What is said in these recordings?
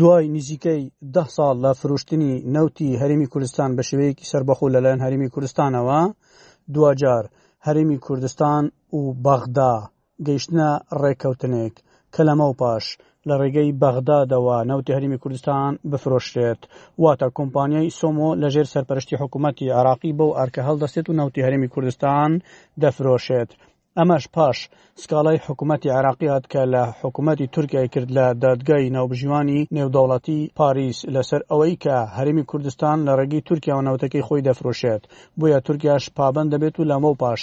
دوای نزیکەی دە ساڵ لە فرۆشتنی نەوتی هەرێمی کوردستان بە شێوەیەکی سربەخۆ لەلایەن هەرێمی کوردستانەوە دواجار هەرێمی کوردستان و بەغدا گەیشتنە ڕێککەوتنێک کە لەمەوپاش لە ڕێگەی بەغدادەوە نەوتی هەرێمی کوردستان بفرۆشرێت واتە کۆمپانیای سۆمۆ لەژێر سەرپەرشتی حکوومەتی عراقی بەو ئەرکە هەڵدەستێت و نەوتی هەرێمی کوردستان دەفرۆشێت ئەمەش پاش سکاڵای حکوومەتی عراقی هات کە لە حکوومەتی تورکیای کرد لە دادگای ناوبژیوانی نێودەوڵەتی پاریس لەسەر ئەوەی کە هەرمی کوردستان لە ڕێگەی تورکیاوە نەوتەکەی خۆی دەفرۆشێت بۆیە تورکیاش پابند دەبێت و لەمە پاش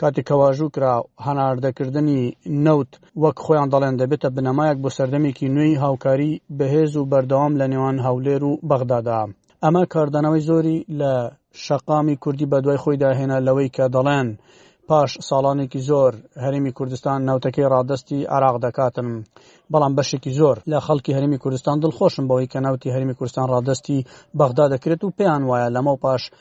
کاتێک کە واژوو کرا هەناردەکردنی نەوت وەک خۆیان دەڵێن دەبێتە بنەمایەک بۆ سەردەمێکی نوێی هاوکاری بەهێز و بەردەوام لە نێوان هەولێر و بەغدادا ئەمە کاردانەوەی زۆری لە شەقامی کوردی بەدوای خۆی داهێنا لەوەی کە دەڵێن پاش ساڵانێکی زۆر هەرمی کوردستان ناوتەکەی ڕادستی عراق دەکاتن بەڵام بەشێکی زۆر لە خەڵکی هەرمی کوردستان دڵخۆشم بەوەی کە ناوتی هەرمی کوردستان ڕادستی بەغدا دەکرێت و پێیان وایە لەمە پاش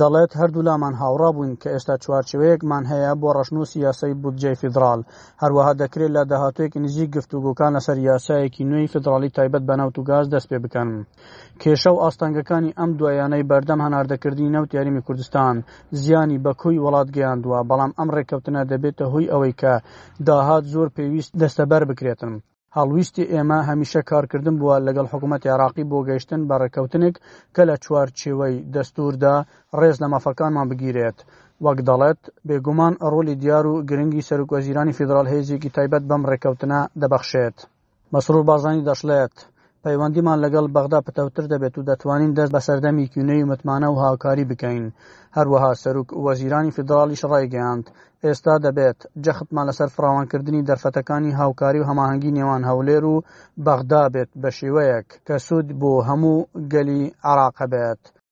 دەڵێت، هەردوولامان هاوڕا بووین کە ئێستا چوارچێوەیەکمان هەیە بۆ ڕەشنووسی یاسای بودجەی فیدڕاڵ، هەروەها دەکرێت لە داهاتووێکی نزیک گفتوگۆکان لەسەر یاسایەکی نوێی فیدڕاڵی تایبەت بە نەوت و گاز دەست پێ بکەن. کێشە و ئاستەنگەکانی ئەم دواییانەی بەردەم هەناردەکردنی نەوتی هەرێمی کوردستان زیانی بە کۆی وڵات گەیاندووە، بەڵام ئەم ڕێککەوتنە دەبێتە هۆی ئەوەی کە داهات زۆر پێویست دەستەبەر بکرێتن. هەڵویستی ئێمە هەمیشە کارکردن بووە لەگەڵ حکوومەت عێراقی بۆ گەیشتن بە ڕێککەوتنێک کە لە چوارچێوەی دەستوردا ڕێز لە مافەکانمان بگیرێت. وەک دەڵێت بێگومان ڕۆلی دیار و گرنگی سەرک وەزیرانی فیدرال هێزێکی تایبەت بەم ڕێککەوتنە دەبەخشێت. مەسرور بارزانی دەشڵێت پەیوەندیمان لەگەڵ بەغدا پتەوتر دەبێت و دەتوانین دەست بە سەردەمێکی نوێی متمانە و هاوکاری بکەین. هەروەها سەرۆک وەزیرانی فیدراڵیش ڕایگەیاند، ئێستا دەبێت جەختمان لەسەر فراوانکردنی دەرفەتەکانی هاوکاری و هەماهەنگی نێوان هەولێر و بەغدا بێت بە شێوەیەک کە سوود بۆ هەموو گەلی عێراق هەبێت.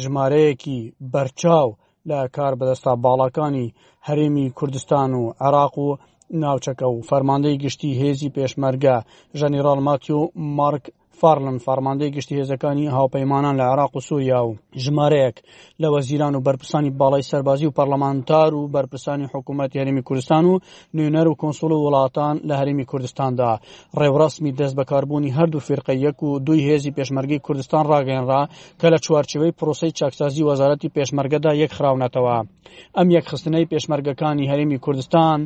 ژمارەیەکی بەرچاو لە کاربەدەستە باڵاکانی هەرێمی کوردستان و عێراق و ناوچەکە و فەرماندەی گشتی هێزی پێشمەرگە ژەنیڕال ماتیو مارک فارلن فەرماندەی گشتی هێزەکانی هاوپەیمانان لە عراق و سووریا و ژمارەیەک لە وەزیران و بەرپرسانی باڵای سەربازی و پەرلەمانتار و بەرپرسانی حکوومەت یاریمی کوردستان و نوێنەر و کۆنسول و وڵاتان لە هەرێمی کوردستاندا ڕێوڕسمی دەست بەکاربوونی هەردوو فرقە یەک و دوی هێزی پێشمەرگی کوردستان ڕاگەنرا کە لە چوارچەوەی پرۆسی چاکسازی وەزارەتی پێشمەرگەدا یەک خراونەتەوە ئەم یەک خستنەی پێشمەرگەکانی هەرێمی کوردستان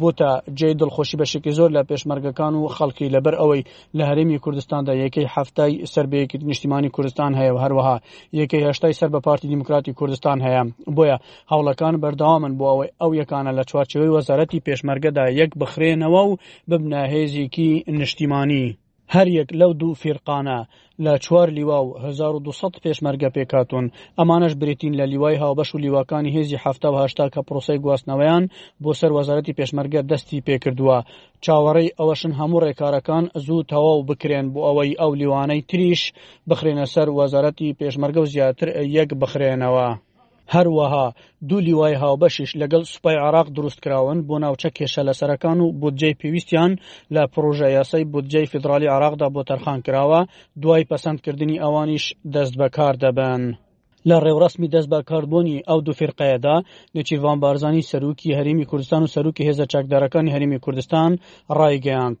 بۆتە جێ دڵخۆشی بەشێکی زۆر لە پێشمەرگەکان و خەڵکی لەبەر ئەوەی لە هەرێمی کوردستاندا یەکەی هەفتای سەر بەیەکی نیشتیمانی کوردستان هەیە و هەروەها یەکەی هەشتای سەر بە پارتی دیموکراتی کوردستان هەیە بۆیە هەوڵەکان بەردەوامن بۆ ئەوەی ئەو یەکانە لە چوارچەوەی وەزارەتی پێشمەرگەدا یەک بخرێنەوە و ببنە هێزێکی نیشتیمانی. هەریەک لەو دوو فیرقانە لە چوار لیوا و 1200 پێشمەرگە پێکاتون ئەمانەش بریتین لە لیوای هاوبەش و لیواکانی هێزی حفتا و هشتا کە پرۆسەی گواستنەوەیان بۆ سەر وەزارەتی پێشمەرگە دەستی پێکردووە چاوەڕێی ئەوەشن هەموو ڕێکارەکان زوو تەواو بکرێن بۆ ئەوەی ئەو لیوانەی تریش بخرێنە سەر وەزارەتی پێشمەرگە و زیاتر یەک بخرێنەوە. هەروەها دوو لیوای هاوبەشیش لەگەڵ سوپای عێراق دروستکراون بۆ ناوچە کێشە لەسەرەکان و بودجەی پێویستیان لە پڕۆژە یاسای بودجەی فیدراڵی عێراقدا بۆ تەرخان کراوە دوای پەسەندکردنی ئەوانیش دەست بەکار دەبن. لە ڕێوڕسمی دەست بە کاربوونی ئەو دوو فرقەیەدا نێچیرڤان بارزانی سەرروکی هەرمی کوردستان و سەرروکی هێزە چەکدارەکانی هەرمی کوردستان ڕایگەیاند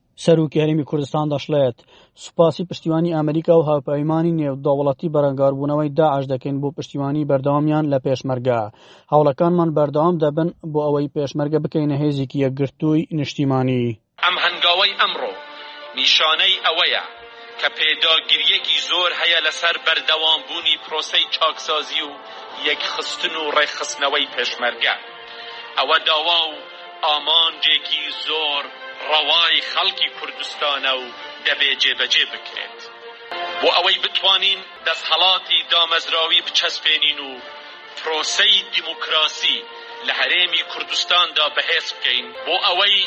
سەرۆکی هەرێمی کوردستان دەشڵێت سوپاسی پشتیوانی ئەمریکا و هاوپەیمانی نێودەوڵەتی بەرەنگاربوونەوەی داعش دەکەین بۆ پشتیوانی بەردەوامیان لە پێشمەرگە هەوڵەکانمان بەردەوام دەبن بۆ ئەوەی پێشمەرگە بکەینە هێزێکی یەکگرتووی نیشتیمانی ئەم هەنگاوەی ئەمڕۆ نیشانەی ئەوەیە کە پێداگرییەکی زۆر هەیە لەسەر بەردەوامبوونی پرۆسەی چاکسازی و یەکخستن و ڕێکخستنەوەی پێشمەرگە ئەوە داوا و ئامانجێکی زۆر ڕەوای خەڵکی کوردستانە و دەبێ جێبەجێ بکرێت. بۆ ئەوەی بتوانین دەستهەڵاتی دامەزراوی بچەسپێنین و پرۆسەی دیموکراسی لە هەرێمی کوردستاندا بەهێز بکەین، بۆ ئەوەی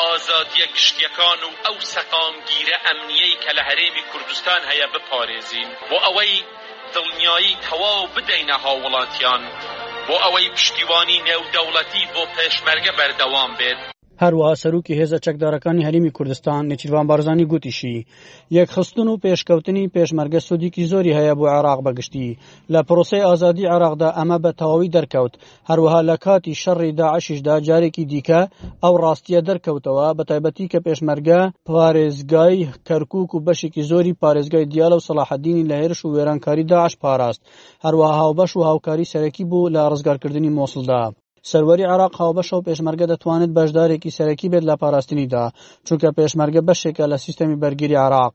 ئازادییە گشتییەکان و ئەو سەقامگیرە ئەمنییەی کە لە هەرێمی کوردستان هەیە بپارێزین، بۆ ئەوەی. دڵنیایی تەواو بدەینە هاووڵاتیان بۆ ئەوەی پشتیوانی نێودەوڵەتی بۆ پێشمەرگە بەردەوام بێت. هەروەها سەرۆکی هێزە چەکدارەکانی هەرێمی کوردستان نێچیرڤان بارزانی گوتیشی، یەکخستن و پێشکەوتنی پێشمەرگە سوودێکی زۆری هەیە بۆ عێراق بەگشتی، لە پرۆسەی ئازادی عێراقدا ئەمە بە تەواوی دەرکەوت، هەروەها لە کاتی شەڕی داعشیشدا جارێکی دیکە ئەو ڕاستیە دەرکەوتەوە بە تایبەتی کە پێشمەرگە پارێزگای کەرکک و بەشێکی زۆری پارێزگای دیالە و سەڵاحەدینی لە هێرش و وێرانکاری داعش پاراست هەروەها هاوبەش و هاوکاری سەرەکی بوو لە ڕزگارکردنی مۆسلدا. سەروەری عێراق هاوبەشە و پێشمەرگە دەتوانێت بەشدارێکی سەرەکی بێت لە پاراستنیدا چونکە پێشمەرگە بەشێکە لە سیستەمی بەرگری عێراق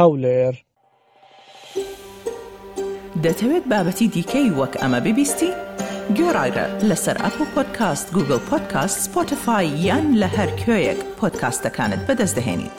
هەولێر. دەتەوێت بابەتی دیکەی وەک ئەمە ببیستی؟ گۆرائرە لەسەر ئەپڵ پۆدکاست، گووگڵ پۆدکاست، سپۆتفای یان لە هەر کوێیەک پۆدکاستەکانت بەدەست دەهێنیت.